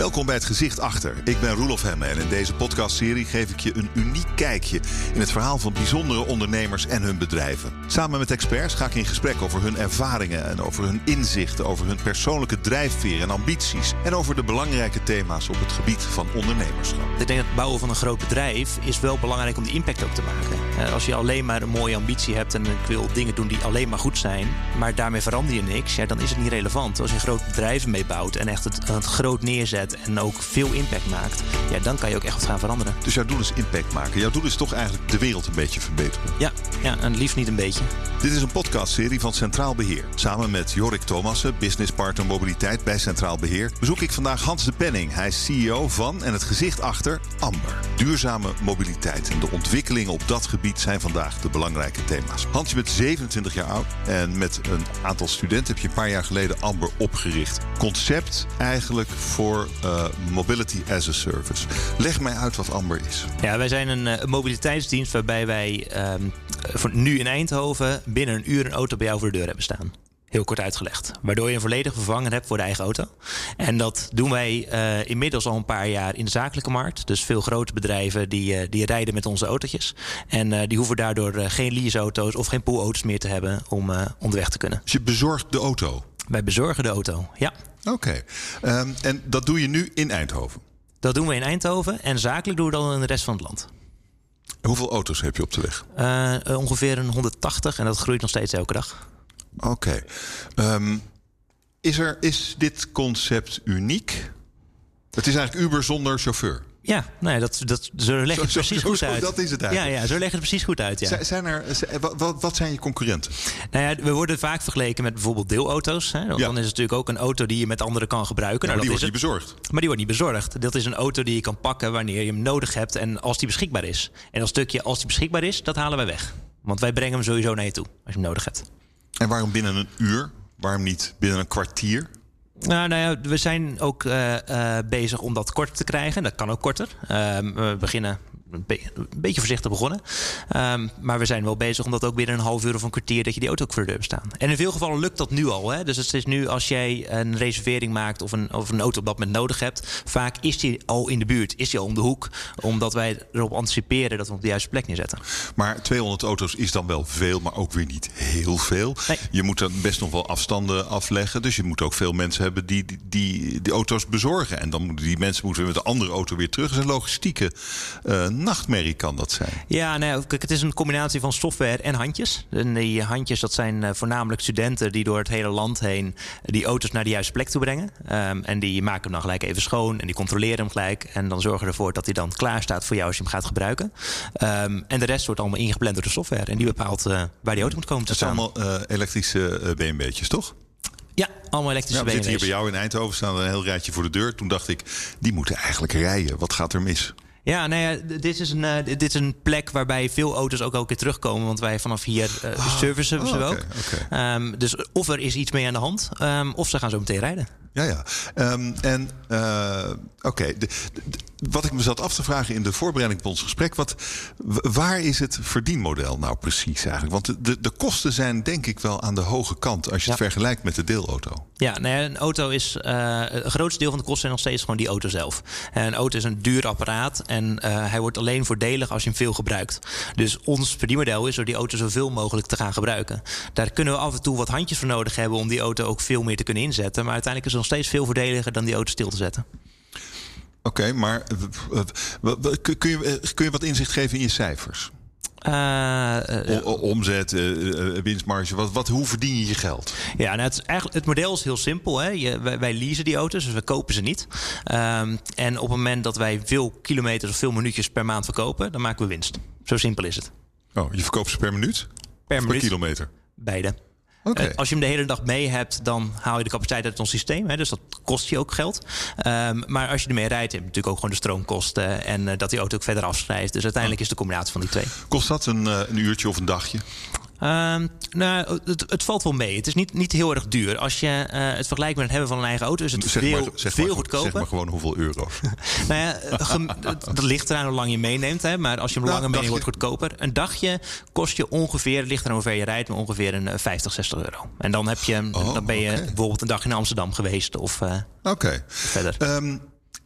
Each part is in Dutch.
Welkom bij het Gezicht Achter. Ik ben Roelof Hemme en in deze podcastserie geef ik je een uniek kijkje in het verhaal van bijzondere ondernemers en hun bedrijven. Samen met experts ga ik in gesprek over hun ervaringen en over hun inzichten, over hun persoonlijke drijfveer en ambities en over de belangrijke thema's op het gebied van ondernemerschap. Ik denk dat het bouwen van een groot bedrijf is wel belangrijk om die impact ook te maken. Eh, Als je alleen maar een mooie ambitie hebt en ik wil dingen doen die alleen maar goed zijn, maar daarmee verander je niks, ja, dan is het niet relevant. Als je een groot bedrijf mee bouwt en echt het, het groot neerzet en ook veel impact maakt, ja, dan kan je ook echt wat gaan veranderen. Dus jouw doel is impact maken. Jouw doel is toch eigenlijk de wereld een beetje verbeteren. Ja, ja en liefst niet een beetje. Dit is een podcastserie van Centraal Beheer. Samen met Jorik Thomassen, business partner mobiliteit bij Centraal Beheer, bezoek ik vandaag Hans de Penning. Hij is CEO van en het gezicht achter Amber. Duurzame mobiliteit en de ontwikkelingen op dat gebied zijn vandaag de belangrijke thema's. Hans, je bent 27 jaar oud en met een aantal studenten heb je een paar jaar geleden Amber opgericht. Concept eigenlijk voor eh, mobility as a service. Leg mij uit wat Amber is. Ja, wij zijn een eh, mobiliteitsdienst waarbij wij ehm, voor nu in Eindhoven binnen een uur een auto bij jou voor de deur hebben staan. Heel kort uitgelegd. Waardoor je een volledig vervanger hebt voor de eigen auto. En dat doen wij eh, inmiddels al een paar jaar in de zakelijke markt. Dus veel grote bedrijven die, die rijden met onze autootjes. En die hoeven daardoor geen leaseauto's of geen poolauto's meer te hebben om onderweg te kunnen. Dus je bezorgt de auto. Wij bezorgen de auto, ja. Oké. Ehm, en dat doe je nu in Eindhoven. Dat doen we in Eindhoven en zakelijk doen we dat in de rest van het land. Hoeveel auto's heb je op de weg? Eh, ongeveer een 180 en dat groeit nog steeds elke dag. Oké. Ehm, is, er, is dit concept uniek? Het is eigenlijk Uber zonder chauffeur. Ja, nee, dat, dat, zo leg je Zo- het zo- precies zo- goed zo- uit. dat is het ja, eigenlijk. ja, zo leg je het precies goed uit. Ja. Zijn- er, wat- wat, zijn je concurrenten? Nou ja, we worden vaak vergeleken met bijvoorbeeld deelauto's. Hè? Want Ja. Dan is het natuurlijk ook een auto die je met anderen kan gebruiken. maar Nou, die dat wordt is niet bezorgd. Maar die wordt niet bezorgd. Dat is een auto die je kan pakken wanneer je hem nodig hebt en als die beschikbaar is. En dat stukje als die beschikbaar is, dat halen wij weg. Want wij brengen hem sowieso naar je toe als je hem nodig hebt. En waarom binnen een uur? Waarom niet binnen een kwartier? Nou, nou ja, we zijn ook eh, eh, bezig om dat korter te krijgen. Dat kan ook korter. Ehm, we beginnen een, be- een beetje voorzichtig begonnen. Ehm, maar we zijn wel bezig om dat ook binnen een half uur of een kwartier... dat je die auto ook voor de deur hebt staan. En in veel gevallen lukt dat nu al. Hè? Dus het is nu als jij een reservering maakt of een, of een auto op dat moment nodig hebt... vaak is die al in de buurt, is die al om de hoek. Omdat wij erop anticiperen dat we op de juiste plek neerzetten. Maar 200 auto's is dan wel veel, maar ook weer niet heel veel. Nee. Je moet dan best nog wel afstanden afleggen. Dus je moet ook veel mensen hebben die die, die, die auto's bezorgen. En dan moeten die mensen moeten weer met de andere auto weer terug. Dat is een logistieke eh, nachtmerrie kan dat zijn. Ja, nou, kijk, het is een combinatie van software en handjes. En die handjes, dat zijn eh, voornamelijk studenten die door het hele land heen die auto's naar de juiste plek toe brengen. Ehm, en die maken hem dan gelijk even schoon en die controleren hem gelijk. En dan zorgen ervoor dat hij dan klaar staat voor jou als je hem gaat gebruiken. Ehm, en de rest wordt allemaal ingepland door de software. En die bepaalt eh, waar die auto moet komen te Het zijn staan. allemaal eh, elektrische eh, BMW'tjes, toch? Ja, allemaal elektrische Ja, we zitten hier bij jou in Eindhoven, staan er een heel rijtje voor de deur. Toen dacht ik, die moeten eigenlijk rijden. Wat gaat er mis? Ja, nou ja, d- dit is, een, eh, dit is een plek waarbij veel auto's ook elke keer terugkomen. Want wij vanaf hier eh servicen ze oh, ook. oké. Ehm, dus of er is iets mee aan de hand, ehm, of ze gaan zo meteen rijden. Ja, ja. Ehm, en eh, oké, wat ik me zat af te vragen in de voorbereiding op ons gesprek, wat, waar is het verdienmodel nou precies eigenlijk? Want de, de, de kosten zijn denk ik wel aan de hoge kant als je het vergelijkt met de deelauto. Ja, nou ja, een auto is. eh het grootste deel van de kosten zijn nog steeds gewoon die auto zelf. En een auto is een duur apparaat en eh, hij wordt alleen voordelig als je hem veel gebruikt. Dus ons verdienmodel is door die auto zoveel mogelijk te gaan gebruiken. Daar kunnen we af en toe wat handjes voor nodig hebben om die auto ook veel meer te kunnen inzetten. Maar uiteindelijk is het nog steeds veel voordeliger dan die auto stil te zetten. Oké, maar kun je, eh, kun je wat inzicht geven in je cijfers? Eh, eh, O- omzet, eh, winstmarge, wat, wat, hoe verdien je je geld? Ja, nou het, is eigenlijk, het model is heel simpel. Hè? Je, wij, wij leasen die auto's, dus we kopen ze niet. Ehm, en op het moment dat wij veel kilometers of veel minuutjes per maand verkopen, dan maken we winst. Zo simpel is het. Oh, je verkoopt ze per minuut? Per minuut. kilometer? Beide. Eh, als je hem de hele dag mee hebt, dan haal je de capaciteit uit ons systeem. Hè, dus dat kost je ook geld. Ehm, maar als je ermee rijdt, heb je natuurlijk ook gewoon de stroomkosten. En eh, dat die auto ook verder afschrijft. Dus uiteindelijk is de combinatie van die twee. Kost dat een, eh, een uurtje of een dagje? Ehm, nou, het, het valt wel mee. Het is niet, niet heel erg duur. Als je eh, het vergelijkt met het hebben van een eigen auto, is het Zeg veel, maar, zeg veel maar, goedkoper. Zeg maar gewoon hoeveel euro's. Nou ja, eh, dat ligt eraan hoe lang je meeneemt. Hè? Maar als je hem Nou, langer meeneemt, wordt het goedkoper. Een dagje kost je ongeveer, ligt eraan hoe ver je rijdt, maar ongeveer een eh, 50, 60 euro. En dan, heb je, Oh, dan ben je bijvoorbeeld een dag in Amsterdam geweest of eh, Oké. verder. Ehm,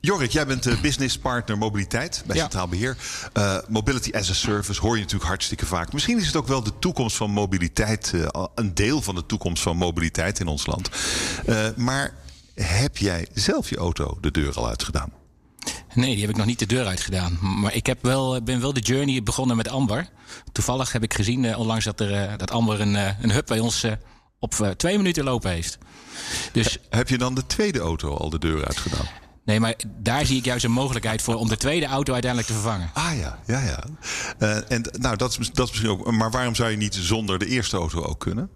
Jorik, jij bent uh, business partner mobiliteit bij Centraal Beheer. Uh, mobility as a service hoor je natuurlijk hartstikke vaak. Misschien is het ook wel de toekomst van mobiliteit, uh, een deel van de toekomst van mobiliteit in ons land. maar heb jij zelf je auto de deur al uitgedaan? Nee, die heb ik nog niet de deur uitgedaan. Maar ik heb wel, ben wel de journey begonnen met Amber. Toevallig heb ik gezien onlangs dat, er, dat Amber een, een hub bij ons op twee minuten lopen heeft. Dus, heb je dan de tweede auto al de deur uitgedaan? Nee, maar daar zie ik juist een mogelijkheid voor om de tweede auto uiteindelijk te vervangen. Ah ja, ja, ja. Uh, en nou, dat is, dat is misschien ook. Maar waarom zou je niet zonder de eerste auto ook kunnen?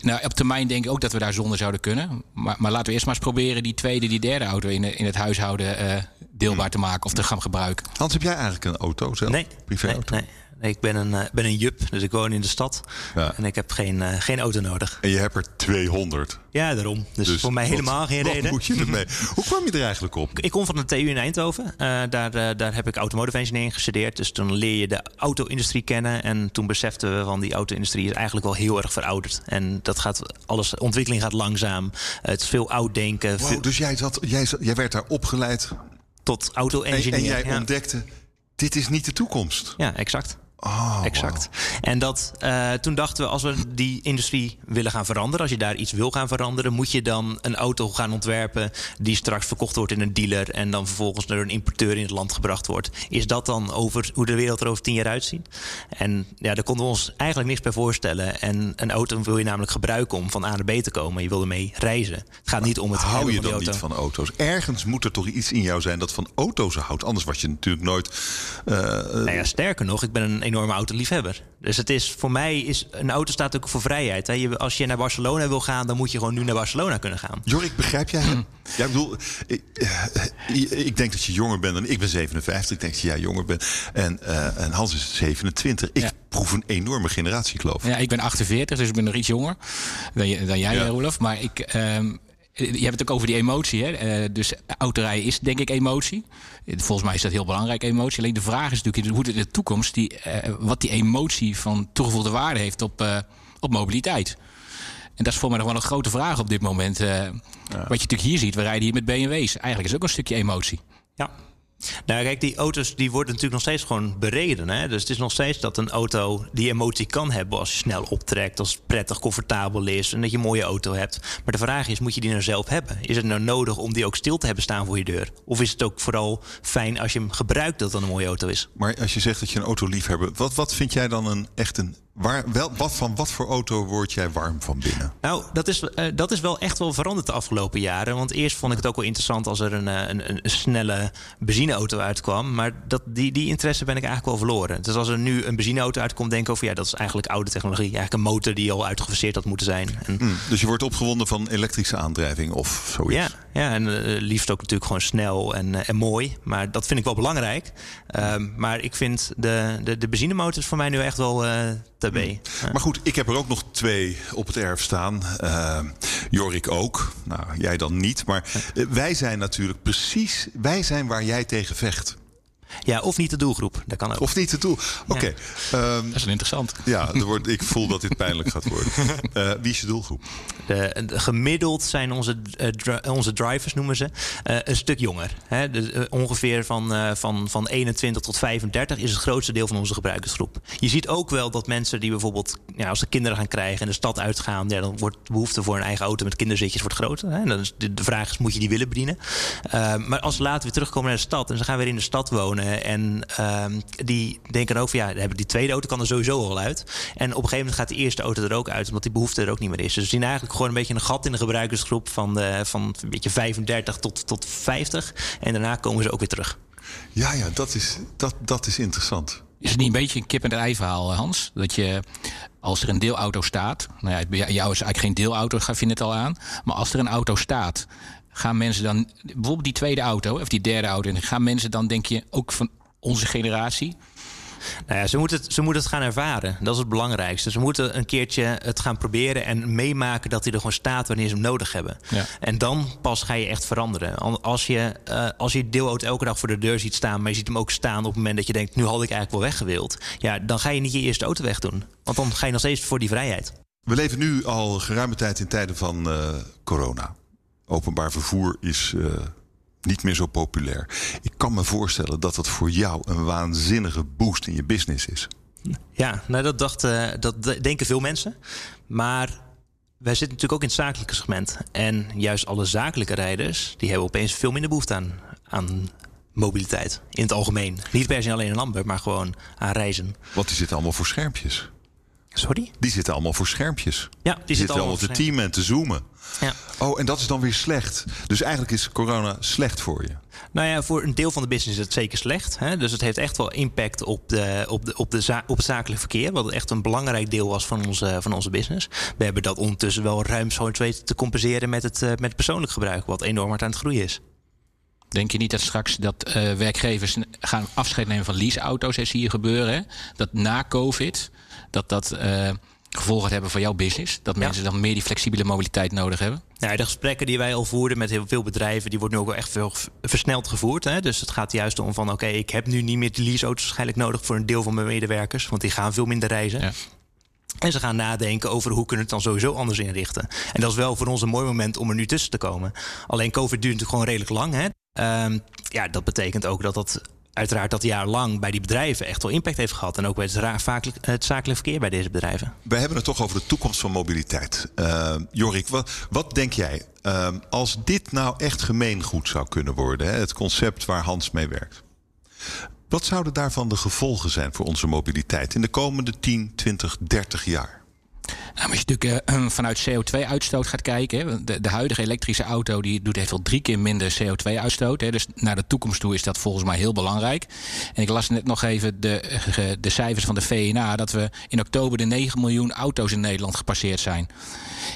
Nou, op termijn denk ik ook dat we daar zonder zouden kunnen. Maar, maar laten we eerst maar eens proberen die tweede, die derde auto in, in het huishouden uh, deelbaar te maken of te gaan gebruiken. Hans, heb jij eigenlijk een auto zelf? Nee. Privéauto? Nee, nee. Ik ben een, uh, ben een jup, dus ik woon in de stad. Ja. En ik heb geen, uh, geen auto nodig. En je hebt er 200. Ja, daarom. Dus, dus voor mij wat, helemaal geen reden. moet je ermee? Hoe kwam je er eigenlijk op? Ik kom van de TU in Eindhoven. Uh, daar, daar heb ik automotive engineering gestudeerd. Dus toen leer je de auto-industrie kennen. En toen beseften we van die auto-industrie is eigenlijk wel heel erg verouderd. En dat gaat, alles, ontwikkeling gaat langzaam. het is veel oud denken. Wow, veel... Dus jij, zat, jij, zat, jij werd daar opgeleid? Tot auto-engineer. En, en jij ja. ontdekte, dit is niet de toekomst. Ja, exact. Oh, exact. En dat, uh, toen dachten we, als we die industrie willen gaan veranderen, als je daar iets wil gaan veranderen, moet je dan een auto gaan ontwerpen die straks verkocht wordt in een dealer en dan vervolgens door een importeur in het land gebracht wordt. Is dat dan over hoe de wereld er over tien jaar uitziet? En ja, daar konden we ons eigenlijk niks bij voorstellen. En een auto wil je namelijk gebruiken om van A naar B te komen. Je wil ermee reizen. Het gaat niet om het Hou je dan niet van auto's? Ergens moet er toch iets in jou zijn dat van auto's houdt. Anders was je natuurlijk nooit. Uh, nou ja, sterker nog, ik ben een enorme autoliefhebber. Dus het is voor mij is een auto staat ook voor vrijheid. Hè. als je naar Barcelona wil gaan, dan moet je gewoon nu naar Barcelona kunnen gaan. Jorik, begrijp jij hem? Ja, ik bedoel, ik, ik, denk dat je jonger bent dan ik ben 57. Ik denk dat jij jonger bent. En, uh, en Hans is 27. Ik ja. proef een enorme generatiekloof. Ja, ik ben 48, dus ik ben nog iets jonger dan, dan jij, ja. Maar ik. Um, je hebt het ook over die emotie. Hè? Uh, dus autorijden is denk ik emotie. Volgens mij is dat heel belangrijk, emotie. Alleen de vraag is natuurlijk hoe in de toekomst die, uh, wat die emotie van toegevoegde waarde heeft op, uh, op mobiliteit. En dat is voor mij nog wel een grote vraag op dit moment. Ja. Wat je natuurlijk hier ziet, we rijden hier met BMW's. Eigenlijk is ook een stukje emotie. Ja, nou, kijk, die auto's die worden natuurlijk nog steeds gewoon bereden. Hè? Dus het is nog steeds dat een auto die emotie kan hebben als je snel optrekt, als het prettig, comfortabel is en dat je een mooie auto hebt. Maar de vraag is, moet je die nou zelf hebben? Is het nou nodig om die ook stil te hebben staan voor je deur? Of is het ook vooral fijn als je hem gebruikt dat het een mooie auto is? Maar als je zegt dat je een auto lief hebt, wat, wat vind jij dan een echt een Waar, wel, wat, van wat voor auto word jij warm van binnen? Nou, dat is, uh, dat is wel echt wel veranderd de afgelopen jaren. Want eerst vond ik het ook wel interessant als er een, een, een snelle benzineauto uitkwam. Maar dat, die, die interesse ben ik eigenlijk wel verloren. Dus als er nu een benzineauto uitkomt, denk ik over ja, dat is eigenlijk oude technologie. Eigenlijk een motor die al uitgefaseerd had moeten zijn. En, mm, dus je wordt opgewonden van elektrische aandrijving of zoiets? Ja, ja en uh, liefst ook natuurlijk gewoon snel en, uh, en mooi. Maar dat vind ik wel belangrijk. maar ik vind de, de, de benzinemotor voor mij nu echt wel TB. Ja. Maar goed, ik heb er ook nog twee op het erf staan. Uh, Jorik ook. Nou, jij dan niet. Maar uh, wij zijn natuurlijk precies... Wij zijn waar jij tegen vecht. Ja, of niet de doelgroep. Dat kan ook. Of niet de doel. Oké. Okay. Um, dat is een interessant. Ja, er wordt, ik voel dat dit pijnlijk gaat worden. Uh, wie is je doelgroep? De, de, gemiddeld zijn onze, uh, dri onze drivers, noemen ze, uh, een stuk jonger. Hè? Ongeveer van, van, van 21 tot 35 is het grootste deel van onze gebruikersgroep. Je ziet ook wel dat mensen die bijvoorbeeld, ja, als ze kinderen gaan krijgen en de stad uitgaan, ja, dan wordt de behoefte voor een eigen auto met kinderzitjes wordt groter. Hè? En dan is de, de vraag is, moet je die willen bedienen? maar als ze later weer terugkomen naar de stad en ze gaan weer in de stad wonen en um, die denken ook van ja, hebben die tweede auto kan er sowieso al uit. En op een gegeven moment gaat die eerste auto er ook uit, omdat die behoefte er ook niet meer is. Dus we zien eigenlijk gewoon een beetje een gat in de gebruikersgroep van, de, van een beetje 35 tot, tot 50. En daarna komen ze ook weer terug. Ja, ja, dat is, dat, dat is interessant. Is het niet een beetje een kip en ei verhaal, Hans? Dat je als er een deelauto staat, nou ja, bij jou is eigenlijk geen deelauto, gaf je net al aan. Maar als er een auto staat gaan mensen dan, bijvoorbeeld die tweede auto of die derde auto, gaan mensen dan, denk je, ook van onze generatie, nou ja, ze moeten, het, ze moeten het gaan ervaren. Dat is het belangrijkste. Ze moeten een keertje het gaan proberen en meemaken dat hij er gewoon staat wanneer ze hem nodig hebben. Ja. En dan pas ga je echt veranderen. Als je, uh, als je deelauto elke dag voor de deur ziet staan, maar je ziet hem ook staan op het moment dat je denkt, nu had ik eigenlijk wel weggewild. Ja, dan ga je niet je eerste auto wegdoen. Want dan ga je nog steeds voor die vrijheid. We leven nu al geruime tijd in tijden van uh, corona openbaar vervoer is uh, niet meer zo populair. Ik kan me voorstellen dat dat voor jou een waanzinnige boost in je business is. Ja, nou dat, dacht, uh, dat denken veel mensen. Maar wij zitten natuurlijk ook in het zakelijke segment. En juist alle zakelijke rijders, die hebben opeens veel minder behoefte aan, aan mobiliteit. In het algemeen. Niet per se alleen in Amber, maar gewoon aan reizen. Want die zitten allemaal voor schermpjes. Sorry? Die zitten allemaal voor schermpjes. Ja, die, die zitten allemaal te teamen en te zoomen. Ja. Oh, en dat is dan weer slecht. Dus eigenlijk is corona slecht voor je. Nou ja, voor een deel van de business is het zeker slecht. Hè? Dus het heeft echt wel impact op, de, op, de, op, de op het zakelijk verkeer. Wat echt een belangrijk deel was van onze, van onze business. We hebben dat ondertussen wel ruimschoots weten te compenseren met het, uh, met persoonlijk gebruik. Wat enorm hard aan het groeien is. Denk je niet dat straks dat uh, werkgevers gaan afscheid nemen van leaseauto's? Zie je gebeuren. Hè? Dat na COVID, dat dat... Uh, gevolgen hebben voor jouw business? Dat mensen dan meer die flexibele mobiliteit nodig hebben? Ja, de gesprekken die wij al voerden met heel veel bedrijven, die worden nu ook wel echt veel versneld gevoerd. Hè? Dus het gaat juist om van oké, ik heb nu niet meer de leaseauto's waarschijnlijk nodig voor een deel van mijn medewerkers, want die gaan veel minder reizen. Ja. En ze gaan nadenken over hoe kunnen we het dan sowieso anders inrichten. En dat is wel voor ons een mooi moment om er nu tussen te komen. Alleen COVID duurt natuurlijk gewoon redelijk lang. Hè? Um, ja, dat betekent ook dat dat uiteraard dat jaar lang bij die bedrijven echt wel impact heeft gehad. En ook bij het, het zakelijk verkeer bij deze bedrijven. We hebben het toch over de toekomst van mobiliteit. Uh, Jorik, wat, wat, denk jij? Uh, als dit nou echt gemeengoed zou kunnen worden, hè, het concept waar Hans mee werkt. Wat zouden daarvan de gevolgen zijn voor onze mobiliteit in de komende 10, 20, 30 jaar? Nou, als je natuurlijk uh, vanuit CO2-uitstoot gaat kijken, de, de, huidige elektrische auto die doet heeft wel drie keer minder CO2-uitstoot. Dus naar de toekomst toe is dat volgens mij heel belangrijk. En ik las net nog even de, de cijfers van de VNA dat we in oktober de 9 miljoen auto's in Nederland gepasseerd zijn.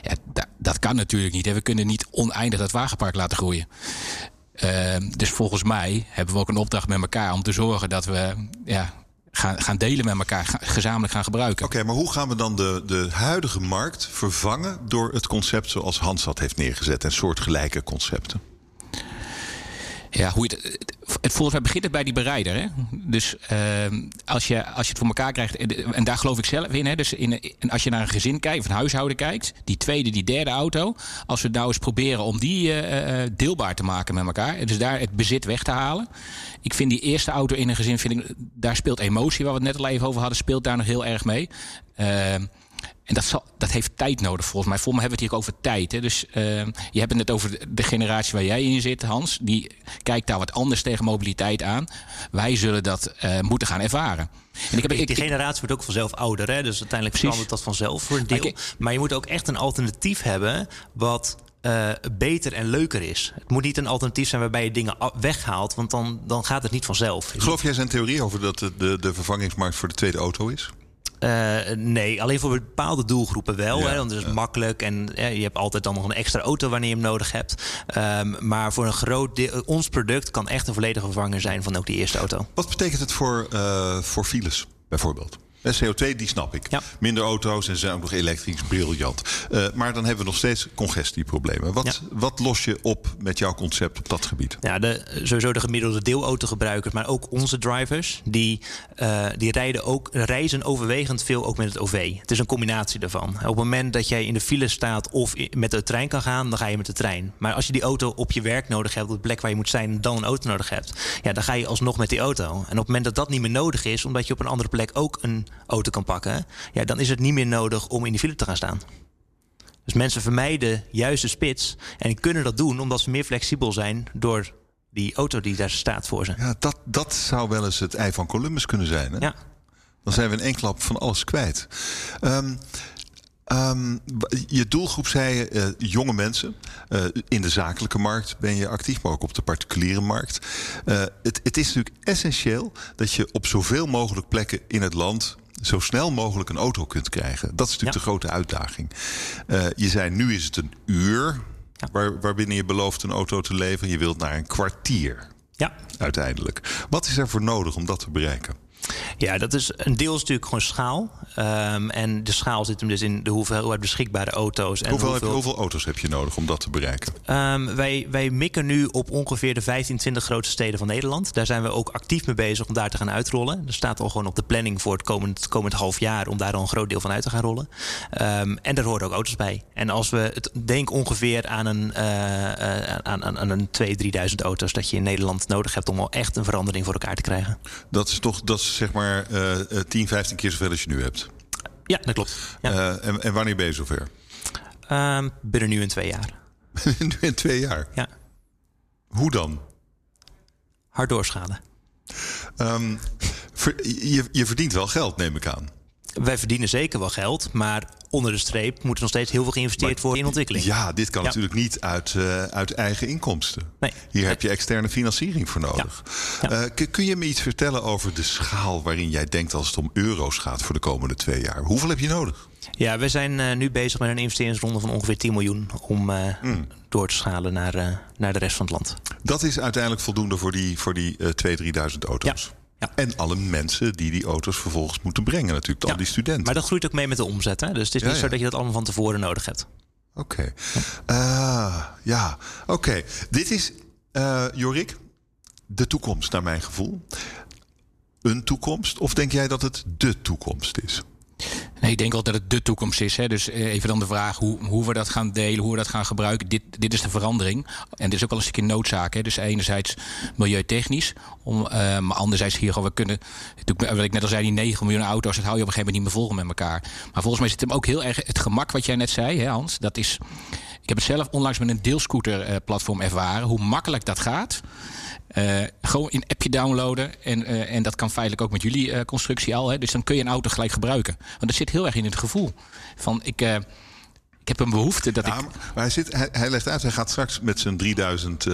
Ja, dat kan natuurlijk niet. We kunnen niet oneindig dat wagenpark laten groeien. Uh, dus volgens mij hebben we ook een opdracht met elkaar om te zorgen dat we ja, gaan, gaan delen met elkaar, gezamenlijk gaan gebruiken. Oké, maar hoe gaan we dan de, de huidige markt vervangen door het concept zoals Hans dat heeft neergezet en soortgelijke concepten? Ja, hoe je het, het, volgens mij begint het bij die bereider. Hè? Dus uh, als, je, als je het voor elkaar krijgt, en daar geloof ik zelf in. Hè? Dus in, als je naar een gezin kijkt, of een huishouden kijkt, die tweede, die derde auto. Als we nou eens proberen om die uh, deelbaar te maken met elkaar. Dus daar het bezit weg te halen. Ik vind die eerste auto in een gezin, vind ik, daar speelt emotie, waar we het net al even over hadden, speelt daar nog heel erg mee. Uh, en dat, zal, dat heeft tijd nodig volgens mij. Volgens mij hebben we het hier ook over tijd. Hè. Dus uh, je hebt het net over de generatie waar jij in zit, Hans. Die kijkt daar wat anders tegen mobiliteit aan. Wij zullen dat uh, moeten gaan ervaren. En ik heb, ik, die generatie wordt ook vanzelf ouder. Hè? Dus uiteindelijk verandert dat vanzelf voor een deel. Maar, maar je moet ook echt een alternatief hebben... wat uh, beter en leuker is. Het moet niet een alternatief zijn waarbij je dingen weghaalt, want dan, dan gaat het niet vanzelf. Geloof jij zijn theorie over dat de, de vervangingsmarkt voor de tweede auto is? Uh, nee, alleen voor bepaalde doelgroepen wel. Ja, hè, want het is ja. makkelijk en je hebt altijd dan nog een extra auto wanneer je hem nodig hebt. Um, maar voor een groot deel, ons product kan echt een volledige vervanger zijn van ook die eerste auto. Wat betekent het voor, uh, voor files bijvoorbeeld? CO2, die snap ik. Ja. Minder auto's en zijn ook nog elektrisch, briljant. Uh, maar dan hebben we nog steeds congestieproblemen. Wat, ja. wat los je op met jouw concept op dat gebied? Ja, de, sowieso de gemiddelde deelautogebruikers, maar ook onze drivers, die, uh, die rijden ook, reizen overwegend veel ook met het OV. Het is een combinatie daarvan. Op het moment dat jij in de file staat of met de trein kan gaan, dan ga je met de trein. Maar als je die auto op je werk nodig hebt, op de plek waar je moet zijn, dan een auto nodig hebt, ja, dan ga je alsnog met die auto. En op het moment dat dat niet meer nodig is, omdat je op een andere plek ook een auto kan pakken, ja, dan is het niet meer nodig om in die file te gaan staan. Dus mensen vermijden juist de spits en kunnen dat doen omdat ze meer flexibel zijn door die auto die daar staat voor ze. Ja, dat, dat zou wel eens het ei van Columbus kunnen zijn. Hè? Ja. Dan zijn we in één klap van alles kwijt. Um, Um, je doelgroep zei je, uh, jonge mensen. Uh, in de zakelijke markt ben je actief, maar ook op de particuliere markt. Uh, het, het, is natuurlijk essentieel dat je op zoveel mogelijk plekken in het land zo snel mogelijk een auto kunt krijgen. Dat is natuurlijk ja. de grote uitdaging. je zei nu is het een uur ja. waar, waarbinnen je belooft een auto te leveren. Je wilt naar een kwartier. Ja. Uiteindelijk. Wat is er voor nodig om dat te bereiken? Ja, dat is een deel is natuurlijk gewoon schaal. Um, en de schaal zit hem dus in de hoeveelheid beschikbare auto's. En hoeveel, hoeveel... hoeveel auto's heb je nodig om dat te bereiken? Um, wij, wij mikken nu op ongeveer de 15, 20 grootste steden van Nederland. Daar zijn we ook actief mee bezig om daar te gaan uitrollen. Er staat al gewoon op de planning voor het komend, komend half jaar om daar al een groot deel van uit te gaan rollen. Um, en daar horen ook auto's bij. En als we het denk ongeveer aan een, uh, uh, aan, aan, aan een 2.000, 3.000 auto's dat je in Nederland nodig hebt om al echt een verandering voor elkaar te krijgen. Dat is toch dat is zeg maar uh, 10, 15 keer zoveel als je nu hebt. Ja, dat klopt. Ja. Uh, en, en, wanneer ben je zover? Um, binnen nu in twee jaar. nu in twee jaar? Ja. Hoe dan? Hard doorschalen. Um, je, je verdient wel geld, neem ik aan. Wij verdienen zeker wel geld, maar onder de streep moet er nog steeds heel veel geïnvesteerd worden in ontwikkeling. Ja, dit kan ja. natuurlijk niet uit, uh, uit eigen inkomsten. Nee. Hier nee. heb je externe financiering voor nodig. Ja. Ja. Uh, kun je me iets vertellen over de schaal waarin jij denkt als het om euro's gaat voor de komende twee jaar? Hoeveel heb je nodig? Ja, we zijn uh, nu bezig met een investeringsronde van ongeveer 10 miljoen om mm. door te schalen naar, naar de rest van het land. Dat is uiteindelijk voldoende voor die, voor die 2.000, 3.000 auto's. Ja. En alle mensen die die auto's vervolgens moeten brengen, natuurlijk. Ja. Al die studenten. Maar dat groeit ook mee met de omzet. Hè? Dus het is niet zo dat je dat allemaal van tevoren nodig hebt. Oké. Ah, ja, oké. Dit is, eh, Jorik, de toekomst naar mijn gevoel. Een toekomst? Of denk jij dat het de toekomst is? Nee, ik denk wel dat het de toekomst is. Hè. Dus eh, even dan de vraag hoe, hoe we dat gaan delen, hoe we dat gaan gebruiken. Dit, dit is de verandering. En dit is ook wel een stukje noodzaak. Hè. Dus enerzijds milieutechnisch, om, uh, maar anderzijds hier gewoon, we kunnen... Wat ik net al zei, die 9 miljoen auto's, dat hou je op een gegeven moment niet meer vol met elkaar. Maar volgens mij zit hem ook heel erg het gemak wat jij net zei, hè, Hans. Dat is, ik heb het zelf onlangs met een deelscooter uh, platform ervaren. Hoe makkelijk dat gaat. Uh, gewoon een appje downloaden. En, uh, en dat kan feitelijk ook met jullie uh, constructie al. Hè. Dus dan kun je een auto gelijk gebruiken. Want dat zit heel erg in het gevoel. Van ik, ik heb een behoefte dat ja, ik. Maar hij, zit, hij, hij, legt uit, hij gaat straks met zijn 3000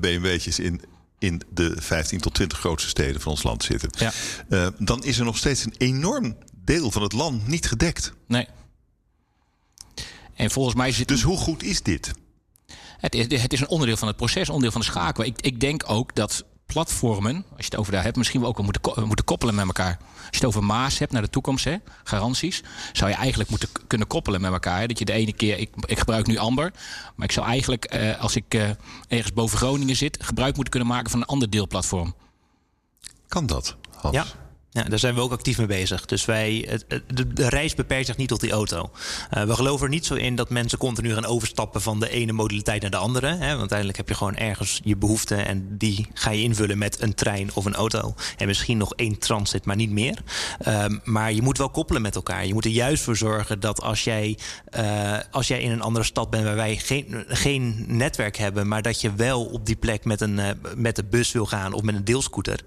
BMW'tjes in. In de 15 tot 20 grootste steden van ons land zitten. Ja. dan is er nog steeds een enorm deel van het land niet gedekt. Nee. En volgens mij zit. Dus hoe goed is dit? Het is, het is een onderdeel van het proces, onderdeel van de schakel. Ik, ik denk ook dat platformen, als je het over daar hebt, misschien wel ook wel moeten, moeten koppelen met elkaar. Als je het over Maas hebt naar de toekomst, hè, garanties, zou je eigenlijk moeten kunnen koppelen met elkaar. Hè. Dat je de ene keer, ik, ik gebruik nu Amber, maar ik zou eigenlijk, eh, als ik eh, ergens boven Groningen zit, gebruik moeten kunnen maken van een ander deelplatform. Kan dat, Hans? Ja. Ja, daar zijn we ook actief mee bezig. Dus wij, de, de, reis beperkt zich niet tot die auto. Uh, we geloven er niet zo in dat mensen continu gaan overstappen van de ene modaliteit naar de andere. Hè? Want uiteindelijk heb je gewoon ergens je behoefte en die ga je invullen met een trein of een auto. En misschien nog één transit, maar niet meer. Um, maar je moet wel koppelen met elkaar. Je moet er juist voor zorgen dat als jij, uh, als jij in een andere stad bent waar wij geen, geen netwerk hebben, maar dat je wel op die plek met, een, uh, met de bus wil gaan of met een deelscooter,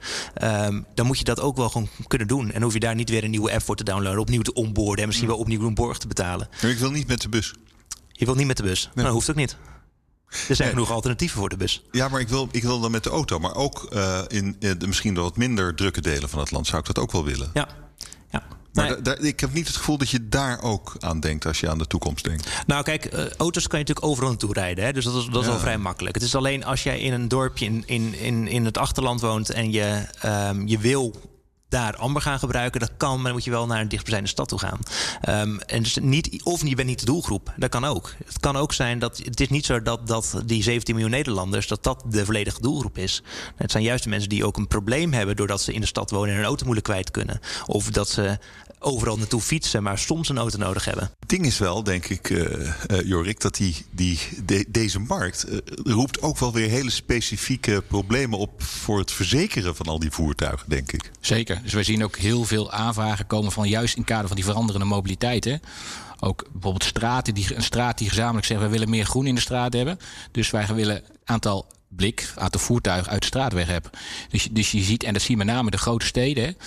um, dan moet je dat ook wel gewoon kunnen doen. En hoef je daar niet weer een nieuwe app voor te downloaden, opnieuw te onboarden en misschien wel opnieuw een borg te betalen. Maar ik wil niet met de bus. Je wilt niet met de bus? Nee. Nou, dat hoeft ook niet. Er zijn nee. genoeg alternatieven voor de bus. Ja, maar ik wil, ik wil dan met de auto. Maar ook uh, in, in de misschien de wat minder drukke delen van het land zou ik dat ook wel willen. Ja. ja. Maar nee. da, da, ik heb niet het gevoel dat je daar ook aan denkt als je aan de toekomst denkt. Nou, kijk, uh, auto's kan je natuurlijk overal naartoe rijden. Hè? Dus dat is, dat is ja. wel vrij makkelijk. Het is alleen als jij in een dorpje in, in, in, in het achterland woont en je, um, je wil daar amber gaan gebruiken. Dat kan, maar dan moet je wel naar een dichtstbijzijnde stad toe gaan. Um, en dus niet, of je bent niet de doelgroep. Dat kan ook. Het kan ook zijn dat het is niet zo dat, dat die 17 miljoen Nederlanders dat dat de volledige doelgroep is. Het zijn juist de mensen die ook een probleem hebben doordat ze in de stad wonen en een auto moeilijk kwijt kunnen. Of dat ze overal naartoe fietsen, maar soms een auto nodig hebben. Het ding is wel, denk ik, uh, uh, Jorik, dat die, die, de, deze markt uh, roept ook wel weer hele specifieke problemen op voor het verzekeren van al die voertuigen, denk ik. Zeker. Dus wij zien ook heel veel aanvragen komen van juist in kader van die veranderende mobiliteit. Hè? Ook bijvoorbeeld straten, die, een straat die gezamenlijk zegt... wij willen meer groen in de straat hebben. Dus wij willen een aantal blik, aantal voertuigen uit de straat weg hebben. Dus, dus je ziet, en dat zie je met name in de grote steden...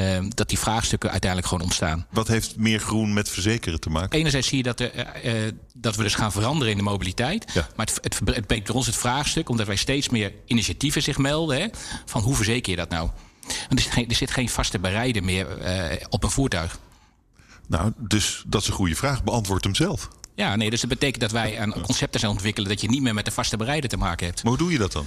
Uh, dat die vraagstukken uiteindelijk gewoon ontstaan. Wat heeft meer groen met verzekeren te maken? Enerzijds zie je dat, er, uh, dat we dus gaan veranderen in de mobiliteit. Ja. Maar het, het, het brengt ons het vraagstuk, omdat wij steeds meer initiatieven zich melden... Hè, van hoe verzeker je dat nou? Want er zit geen, er zit geen vaste bereider meer uh, op een voertuig. Nou, dus dat is een goede vraag. Beantwoord hem zelf. Ja, nee, dus dat betekent dat wij een concepten zijn ontwikkelen... dat je niet meer met de vaste bereider te maken hebt. Maar hoe doe je dat dan?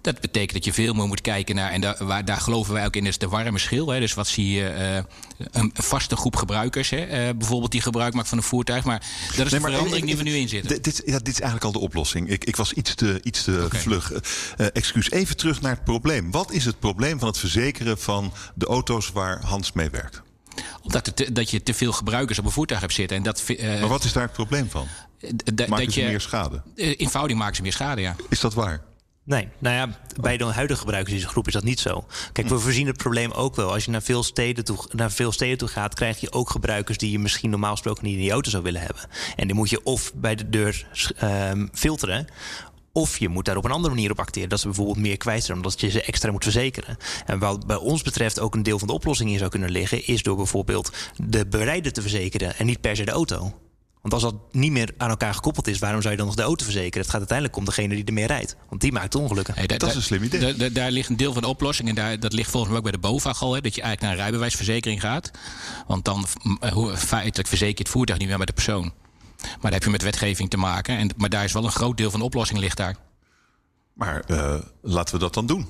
Dat betekent dat je veel meer moet kijken naar, en daar, waar, daar geloven wij ook in, is de warme schil. Hè. Dus wat zie je, uh, een, vaste groep gebruikers, hè, uh, bijvoorbeeld die gebruik maakt van een voertuig. Maar dat is nee, de verandering die we nu in zitten. Dit, ja, dit is eigenlijk al de oplossing. Ik, ik was iets te, iets te okay. vlug. Uh, excuus, even terug naar het probleem. Wat is het probleem van het verzekeren van de auto's waar Hans mee werkt? Omdat het, dat je te veel gebruikers op een voertuig hebt zitten. En dat, maar wat is daar het probleem van? Maken dat ze je, meer schade? Eenvoudig maken ze meer schade, ja. Is dat waar? Nee, nou ja, bij de huidige gebruikers in deze groep is dat niet zo. Kijk, we voorzien het probleem ook wel. Als je naar veel steden toe, naar veel steden toe gaat, krijg je ook gebruikers die je misschien normaal gesproken niet in die auto zou willen hebben. En die moet je of bij de deur um, filteren. Of je moet daar op een andere manier op acteren. Dat ze bijvoorbeeld meer kwijt zijn, omdat je ze extra moet verzekeren. En wat bij ons betreft ook een deel van de oplossing in zou kunnen liggen, is door bijvoorbeeld de berijder te verzekeren en niet per se de auto. Want als dat niet meer aan elkaar gekoppeld is, waarom zou je dan nog de auto verzekeren? Het gaat uiteindelijk om degene die er meer rijdt. Want die maakt ongelukken. Hey, dat is een slim idee. Daar ligt een deel van de oplossing. En daar, dat ligt volgens mij ook bij de BOVAG al. Hè, dat je eigenlijk naar een rijbewijsverzekering gaat. Want dan feitelijk verzeker je het voertuig niet meer met de persoon. Maar daar heb je met wetgeving te maken. En, maar daar is wel een groot deel van de oplossing ligt daar. Maar uh, laten we dat dan doen.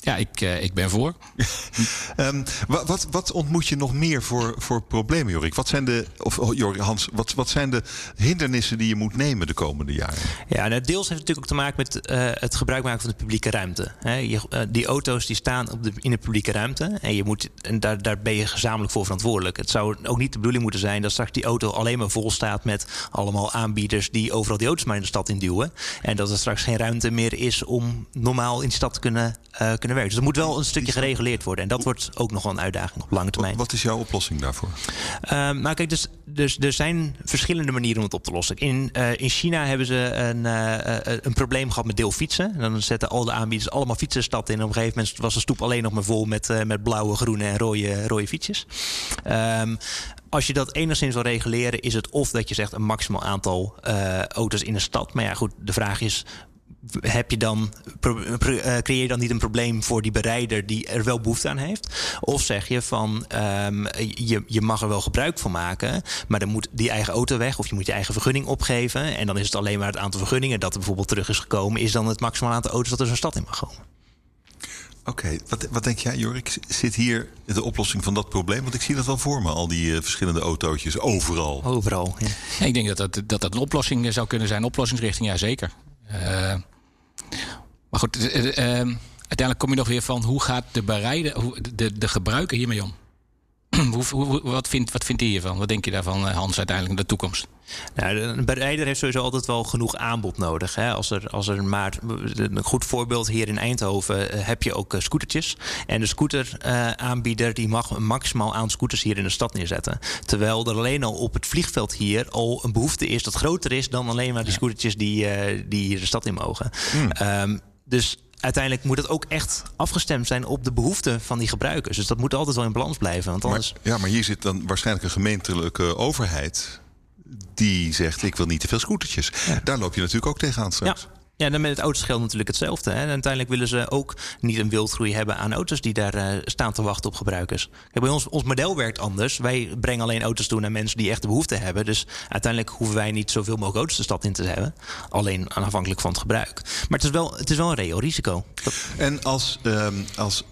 Ja, ik, uh, ik ben voor. um, wat, wat ontmoet je nog meer voor, voor problemen, Jorik? Wat zijn de, of oh, Jorik, Hans, wat, wat zijn de hindernissen die je moet nemen de komende jaren? Ja, nou, deels heeft het natuurlijk ook te maken met uh, het gebruik maken van de publieke ruimte. He, je, uh, die auto's die staan op de, in de publieke ruimte en, je moet, en daar, daar ben je gezamenlijk voor verantwoordelijk. Het zou ook niet de bedoeling moeten zijn dat straks die auto alleen maar vol staat met allemaal aanbieders die overal die auto's maar in de stad induwen. En dat er straks geen ruimte meer is om normaal in de stad te kunnen, kunnen kunnen werken. Dus er moet wel een stukje gereguleerd worden. En dat wordt ook nog wel een uitdaging op lange termijn. Wat is jouw oplossing daarvoor? Uh, nou, kijk, dus, dus er zijn verschillende manieren om het op te lossen. In, uh, in China hebben ze een, uh, een probleem gehad met deelfietsen. En dan zetten al de aanbieders allemaal fietsen de stad in. En op een gegeven moment was de stoep alleen nog maar vol met, met blauwe, groene en rode, rode fietsjes. Um, als je dat enigszins wil reguleren, is het of dat je zegt een maximaal aantal uh, auto's in de stad. Maar ja, goed, de vraag is: heb je dan, eh, creëer je dan niet een probleem voor die bereider die er wel behoefte aan heeft? Of zeg je van um, je, je mag er wel gebruik van maken, maar dan moet die eigen auto weg of je moet je eigen vergunning opgeven. En dan is het alleen maar het aantal vergunningen dat er bijvoorbeeld terug is gekomen, is dan het maximaal aantal auto's dat er zo'n stad in mag komen. Oké, okay. wat, wat denk jij, Jorik? Zit hier de oplossing van dat probleem? Want ik zie dat wel voor me, al die uh, verschillende autootjes overal. Overal, ja. Ik denk dat dat, dat dat een oplossing zou kunnen zijn. Oplossingsrichting, ja zeker. Uh, maar goed, uh, uiteindelijk kom je nog weer van hoe gaat de bereider, de, de gebruiker hiermee om? hoe, hoe, wat, vindt, wat vindt hij hiervan? Wat denk je daarvan, Hans, uiteindelijk in de toekomst? Nou, een bereider heeft sowieso altijd wel genoeg aanbod nodig. Hè? Als, er, als er maar. Een goed voorbeeld hier in Eindhoven heb je ook scootertjes. En de scooteraanbieder die mag een maximaal aantal scooters hier in de stad neerzetten. Terwijl er alleen al op het vliegveld hier al een behoefte is dat groter is dan alleen maar die scootertjes die, die hier de stad in mogen. Hmm. Um, dus uiteindelijk moet het ook echt afgestemd zijn op de behoeften van die gebruikers. Dus dat moet altijd wel in balans blijven. Want anders... maar, ja, maar hier zit dan waarschijnlijk een gemeentelijke overheid die zegt: Ik wil niet te veel scootertjes. Ja. Daar loop je natuurlijk ook tegenaan straks. Ja. Ja, dan met het auto's natuurlijk hetzelfde. Hè. En uiteindelijk willen ze ook niet een wildgroei hebben aan auto's die daar uh, staan te wachten op gebruikers. Kijk, bij ons, ons model werkt anders. Wij brengen alleen auto's toe naar mensen die echt de behoefte hebben. Dus uiteindelijk hoeven wij niet zoveel mogelijk auto's de stad in te hebben. Alleen afhankelijk van het gebruik. Maar het is wel, het is wel een reëel risico. En als, um, als,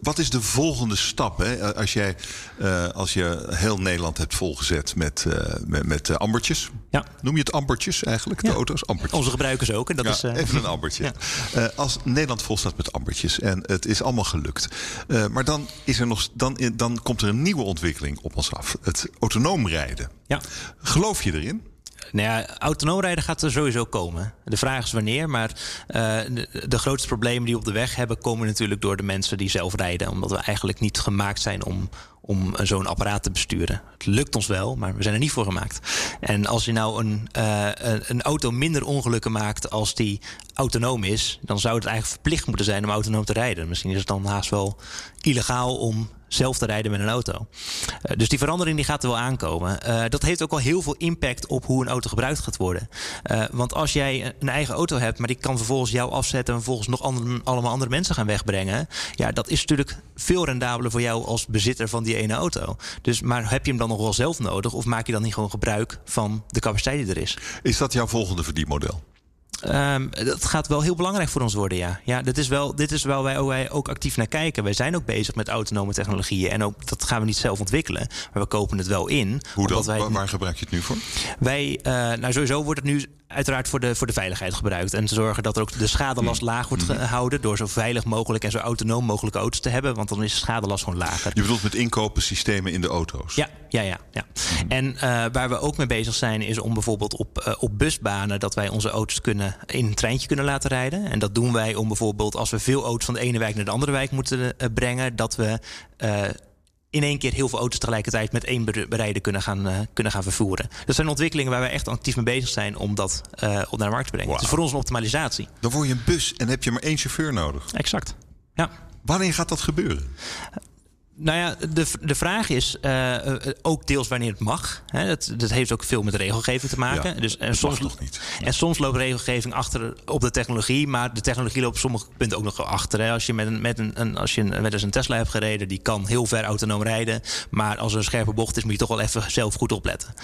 wat is de volgende stap? Hè? Als, jij, uh, als je heel Nederland hebt volgezet met, uh, met, met ambertjes. Ja. Noem je het ambertjes eigenlijk, de ja. auto's? Ambertjes. Onze gebruikers ook. En dat ja. is Even een ambertje. Ja. Uh, als Nederland vol staat met ambertjes en het is allemaal gelukt. Uh, maar dan, is er nog, dan, dan komt er een nieuwe ontwikkeling op ons af. Het autonoom rijden. Ja. Geloof je erin? Nou ja, autonoom rijden gaat er sowieso komen. De vraag is wanneer, maar uh, de, de, grootste problemen die we op de weg hebben... komen natuurlijk door de mensen die zelf rijden. Omdat we eigenlijk niet gemaakt zijn om, om zo'n apparaat te besturen. Het lukt ons wel, maar we zijn er niet voor gemaakt. En als je nou een, uh, een auto minder ongelukken maakt als die autonoom is, dan zou het eigenlijk verplicht moeten zijn om autonoom te rijden. Misschien is het dan haast wel illegaal om zelf te rijden met een auto. Uh, dus die verandering die gaat er wel aankomen. Uh, dat heeft ook al heel veel impact op hoe een auto gebruikt gaat worden. Uh, want als jij een eigen auto hebt, maar die kan vervolgens jou afzetten en vervolgens nog andere, allemaal andere mensen gaan wegbrengen. Ja, dat is natuurlijk veel rendabeler voor jou als bezitter van die ene auto. Dus, maar heb je hem dan nog wel zelf nodig? Of maak je dan niet gewoon gebruik van de capaciteit die er is? Is dat jouw volgende verdienmodel? Um, dat gaat wel heel belangrijk voor ons worden, ja. Ja, dit is wel, dit is wel wij, wij ook actief naar kijken. Wij zijn ook bezig met autonome technologieën. En ook dat gaan we niet zelf ontwikkelen, maar we kopen het wel in. Hoe? Wij, waar gebruik je het nu voor? Wij, uh, nou sowieso wordt het nu uiteraard voor de, voor de veiligheid gebruikt. En te zorgen dat er ook de schadelast mm. laag wordt mm. gehouden. Door zo veilig mogelijk en zo autonoom mogelijk auto's te hebben. Want dan is de schadelast gewoon lager. Je bedoelt met inkopen systemen in de auto's? Ja, ja, ja. ja. Mm. En uh, waar we ook mee bezig zijn, is om bijvoorbeeld op, uh, op busbanen dat wij onze auto's kunnen in een treintje kunnen laten rijden. En dat doen wij om bijvoorbeeld als we veel auto's van de ene wijk naar de andere wijk moeten uh, brengen, dat we in één keer heel veel auto's tegelijkertijd met één bereider kunnen gaan, uh, kunnen gaan vervoeren. Dat zijn ontwikkelingen waar wij echt actief mee bezig zijn om dat uh, op naar de markt te brengen. Wow. Het is voor ons een optimalisatie. Dan word je een bus en heb je maar één chauffeur nodig. Exact. Ja. Wanneer gaat dat gebeuren? Nou ja, de, de vraag is uh, ook deels wanneer het mag. Hè. Dat, dat heeft ook veel met regelgeving te maken. Ja, dus, en, soms, toch niet. en soms loopt regelgeving achter op de technologie, maar de technologie loopt op sommige punten ook nog achter. Hè. Als je met een, met een, een als je met eens een Tesla hebt gereden, die kan heel ver autonoom rijden. Maar als er een scherpe bocht is, moet je toch wel even zelf goed opletten.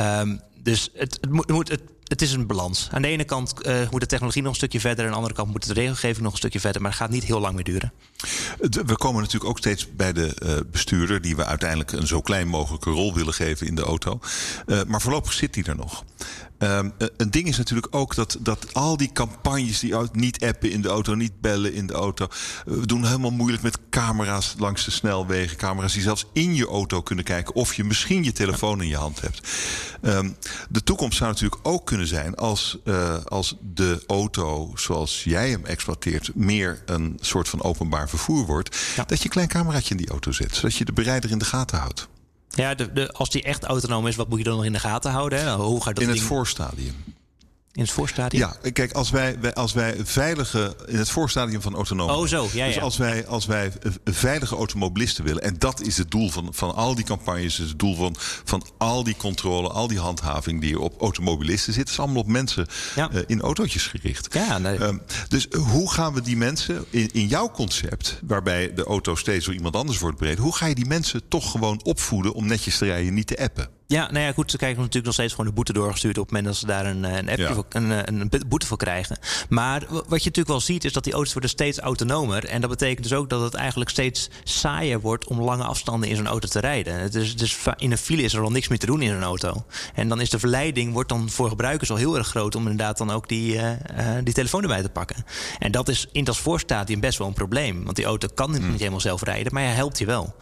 Um, dus het, het, moet, het, het, is een balans. Aan de ene kant uh, moet de technologie nog een stukje verder. Aan de andere kant moet de regelgeving nog een stukje verder. Maar het gaat niet heel lang meer duren. We komen natuurlijk ook steeds bij de uh, bestuurder... die we uiteindelijk een zo klein mogelijke rol willen geven in de auto. Uh, maar voorlopig zit die er nog. Um, een ding is natuurlijk ook dat, dat al die campagnes die niet appen in de auto, niet bellen in de auto. We doen helemaal moeilijk met camera's langs de snelwegen. Camera's die zelfs in je auto kunnen kijken of je misschien je telefoon in je hand hebt. Um, de toekomst zou natuurlijk ook kunnen zijn als, uh, als de auto zoals jij hem exploiteert meer een soort van openbaar vervoer wordt. Ja. Dat je een klein cameraatje in die auto zet, zodat je de bereider in de gaten houdt. Ja, de, de, als die echt autonoom is, wat moet je dan nog in de gaten houden? Hè? Hoe gaat dat in het voorstadium. In het voorstadium? Ja, kijk, als wij, als wij veilige. in het voorstadium van autonoom. Oh, zo, ja. Dus als wij, als wij veilige automobilisten willen. en dat is het doel van, van al die campagnes. is het doel van, van al die controle, al die handhaving die op automobilisten zit. is allemaal op mensen ja. uh, in autootjes gericht. Ja, nee. um, dus hoe gaan we die mensen in, in jouw concept. waarbij de auto steeds door iemand anders wordt bereid. hoe ga je die mensen toch gewoon opvoeden om netjes te rijden, niet te appen? Ja, nou ja, goed. Ze krijgen natuurlijk nog steeds gewoon de boete doorgestuurd op het moment dat ze daar een, een, appje ja. voor, een, een, boete voor krijgen. Maar wat je natuurlijk wel ziet, is dat die auto's worden steeds autonomer. En dat betekent dus ook dat het eigenlijk steeds saaier wordt om lange afstanden in zo'n auto te rijden. Dus, dus in een file is er al niks meer te doen in een auto. En dan is de verleiding wordt dan voor gebruikers al heel erg groot om inderdaad dan ook die, uh, die telefoon erbij te pakken. En dat is in dat voorstadium best wel een probleem. Want die auto kan niet, mm. niet helemaal zelf rijden, maar hij helpt je wel.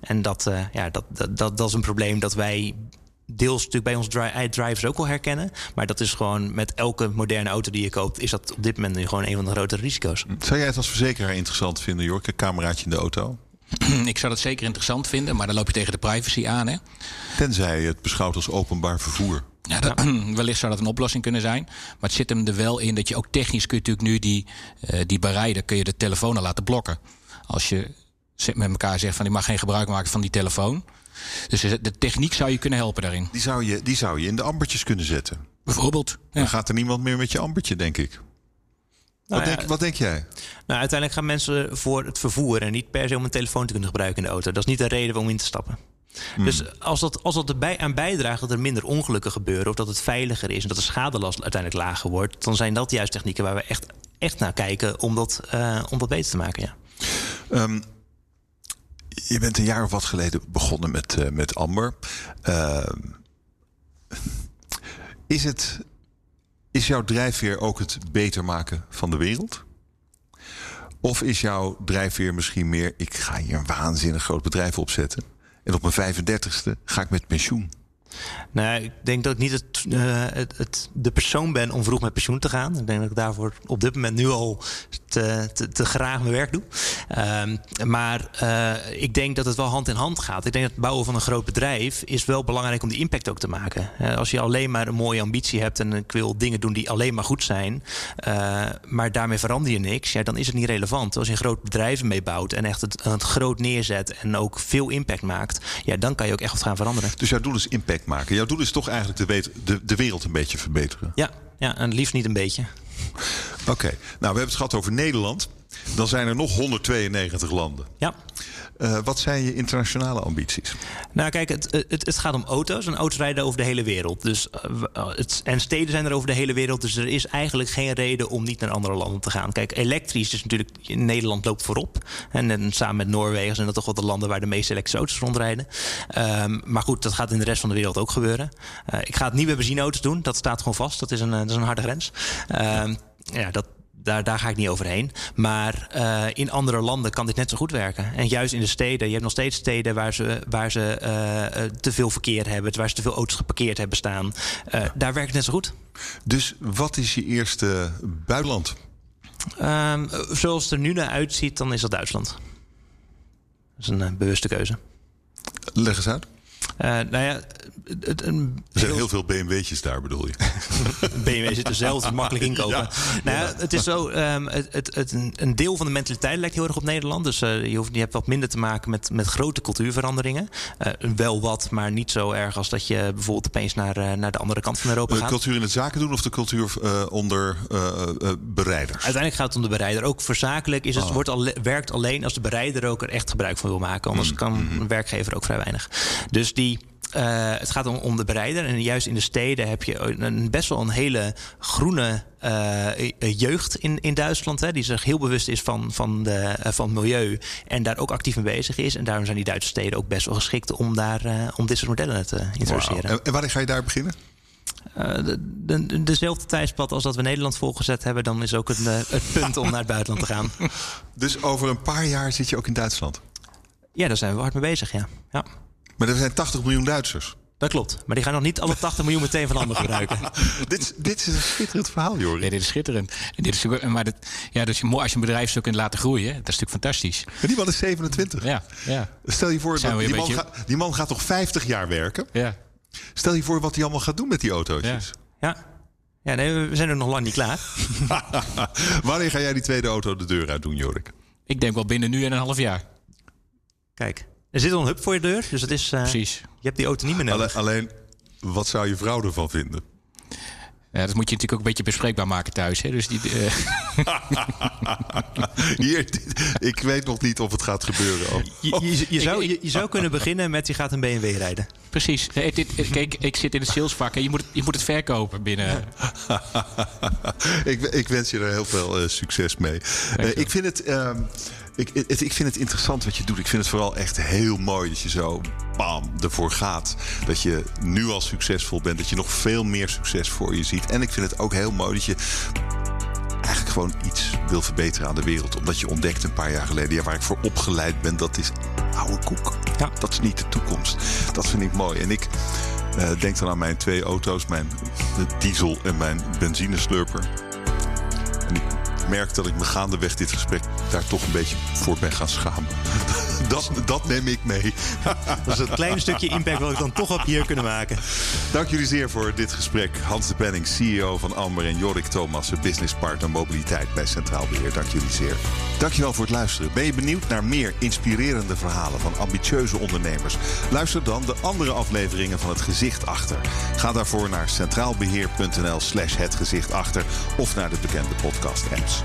En dat, uh, ja, dat, dat, dat, dat is een probleem dat wij deels natuurlijk bij onze drivers ook al herkennen. Maar dat is gewoon met elke moderne auto die je koopt, is dat op dit moment nu gewoon een van de grote risico's. Zou jij het als verzekeraar interessant vinden, Jork? Een cameraatje in de auto? Ik zou dat zeker interessant vinden, maar dan loop je tegen de privacy aan. Hè? Tenzij je het beschouwt als openbaar vervoer. Ja, dat, ja. wellicht zou dat een oplossing kunnen zijn. Maar het zit hem er wel in dat je ook technisch kun je natuurlijk nu die, uh, die bereider, kun je de telefoon laten blokken. Als je met elkaar zegt van je mag geen gebruik maken van die telefoon. Dus de techniek zou je kunnen helpen daarin. Die zou je, die zou je in de ambertjes kunnen zetten. Bijvoorbeeld. Ja. Dan gaat er niemand meer met je ambertje, denk ik. Nou wat, ja, denk, wat, denk, jij? Nou, uiteindelijk gaan mensen voor het vervoer en niet per se om een telefoon te kunnen gebruiken in de auto. Dat is niet de reden om in te stappen. Hmm. Dus als dat, als dat erbij aan bijdraagt dat er minder ongelukken gebeuren, of dat het veiliger is en dat de schadelast uiteindelijk lager wordt, dan zijn dat juist technieken waar we echt, echt naar kijken om dat, uh, om dat beter te maken. Ja. Um, je bent een jaar of wat geleden begonnen met, uh, met Amber. Uh, is, het, is jouw drijfveer ook het beter maken van de wereld? Of is jouw drijfveer misschien meer... ik ga hier een waanzinnig groot bedrijf opzetten... en op mijn 35ste ga ik met pensioen? Nou, ik denk dat ik niet uh, het, het, de persoon ben om vroeg met pensioen te gaan. Ik denk dat ik daarvoor op dit moment nu al te, te, graag mijn werk doe. Um, maar uh, ik denk dat het wel hand in hand gaat. Ik denk dat het bouwen van een groot bedrijf is wel belangrijk om die impact ook te maken. Uh, als je alleen maar een mooie ambitie hebt en ik wil dingen doen die alleen maar goed zijn, maar daarmee verander je niks, ja, dan is het niet relevant. Als je een groot bedrijf mee bouwt en echt het, het groot neerzet en ook veel impact maakt, ja, dan kan je ook echt wat gaan veranderen. Dus jouw doel is impact maken. Jouw doel is toch eigenlijk de, weet, de, de wereld een beetje verbeteren. Ja, ja, en liefst niet een beetje. Oké, okay. nou we hebben het gehad over Nederland. Dan zijn er nog 192 landen. Ja. Uh, wat zijn je internationale ambities? Nou, kijk, het, het, het, gaat om auto's. En auto's rijden over de hele wereld. Dus, uh, het, en steden zijn er over de hele wereld. Dus er is eigenlijk geen reden om niet naar andere landen te gaan. Kijk, elektrisch is natuurlijk. Nederland loopt voorop. En, en samen met Noorwegen zijn dat toch wel de landen waar de meeste elektrische auto's rondrijden. Um, maar goed, dat gaat in de rest van de wereld ook gebeuren. Uh, ik ga het niet met benzineauto's doen. Dat staat gewoon vast. Dat is een, dat is een harde grens. Um, ja, dat, daar, daar ga ik niet overheen. Maar uh, in andere landen kan dit net zo goed werken. En juist in de steden, je hebt nog steeds steden waar ze, waar ze uh, te veel verkeer hebben, waar ze te veel auto's geparkeerd hebben staan. Uh, daar werkt het net zo goed. Dus wat is je eerste buitenland? Um, zoals het er nu naar uitziet, dan is dat Duitsland. Dat is een bewuste keuze. Leg eens uit. Uh, nou ja, het, een er zijn heel veel BMW'tjes daar, bedoel je? BMW zit er zelf makkelijk inkopen. Ja, nou ja, het is zo, um, het, het, het, een deel van de mentaliteit lijkt heel erg op Nederland. Dus uh, je, hoeft, je hebt wat minder te maken met, met grote cultuurveranderingen. Uh, wel wat, maar niet zo erg als dat je bijvoorbeeld opeens naar, naar de andere kant van Europa gaat. De cultuur in het zaken doen of de cultuur onder bereiders? Uiteindelijk gaat het om de bereider. Ook voor zakelijk is het, oh. wordt al, werkt alleen als de bereider ook er echt gebruik van wil maken. Anders mm. kan een werkgever ook vrij weinig. Dus die uh, het gaat om, om, de bereider. En juist in de steden heb je een, best wel een hele groene uh, jeugd in, in Duitsland. Hè, die zich heel bewust is van, van, de, uh, van het milieu. En daar ook actief mee bezig is. En daarom zijn die Duitse steden ook best wel geschikt om, daar, om dit soort modellen te introduceren. Wow. En wanneer ga je daar beginnen? De, de, dezelfde tijdspad als dat we Nederland volgezet hebben, dan is ook het, het punt om naar het buitenland te gaan. Dus over een paar jaar zit je ook in Duitsland? Ja, daar zijn we hard mee bezig, ja. ja. Maar er zijn 80 miljoen Duitsers. Dat klopt. Maar die gaan nog niet alle 80 miljoen meteen van anderen gebruiken. dit, dit is een schitterend verhaal, joh. Nee, dit is schitterend. En dit is, maar dit, ja, dus als je een bedrijf zo kunt laten groeien, dat is natuurlijk fantastisch. Maar die man is 27. Ja, ja. Stel je voor, dat, die, man beetje... gaat, die man gaat toch 50 jaar werken? Ja. Stel je voor wat hij allemaal gaat doen met die auto's. Ja. ja. Ja, nee, we zijn er nog lang niet klaar. Wanneer ga jij die tweede auto de deur uit doen, Jorik? Ik denk wel binnen nu en een half jaar. Kijk. Er zit al een hub voor je deur, dus het is. Uh, Precies. Je hebt die auto niet meer nodig. Alleen, alleen, wat zou je vrouw ervan vinden? Ja, dat moet je natuurlijk ook een beetje bespreekbaar maken thuis. Hè? Dus die, uh... Hier, ik weet nog niet of het gaat gebeuren. Oh. Je, je, je, zou, je, je, zou kunnen beginnen met je gaat een BMW rijden. Precies. Nee, dit, kijk, ik zit in het salesvak en je moet, je moet het verkopen binnen. ik, ik, wens je er heel veel uh, succes mee. Uh, ik vind het. Uh, ik, het, ik vind het interessant wat je doet. Ik vind het vooral echt heel mooi dat je zo bam, ervoor gaat. Dat je nu al succesvol bent. Dat je nog veel meer succes voor je ziet. En ik vind het ook heel mooi dat je eigenlijk gewoon iets wil verbeteren aan de wereld. Omdat je ontdekt een paar jaar geleden, ja, waar ik voor opgeleid ben, dat is oude koek. Ja. Dat is niet de toekomst. Dat vind ik mooi. En ik uh, denk dan aan mijn twee auto's, mijn diesel en mijn benzineslurper. Merk dat ik me gaandeweg dit gesprek daar toch een beetje voor ben gaan schamen. Dat, dat neem ik mee. Dat is een klein stukje impact wat ik dan toch op hier kunnen maken. Dank jullie zeer voor dit gesprek. Hans de Penning, CEO van Amber en Jorik Thomas, business partner mobiliteit bij Centraal Beheer. Dank jullie zeer. Dankjewel voor het luisteren. Ben je benieuwd naar meer inspirerende verhalen van ambitieuze ondernemers? Luister dan de andere afleveringen van Het Gezicht Achter. Ga daarvoor naar centraalbeheer.nl slash het gezicht achter of naar de bekende podcast apps.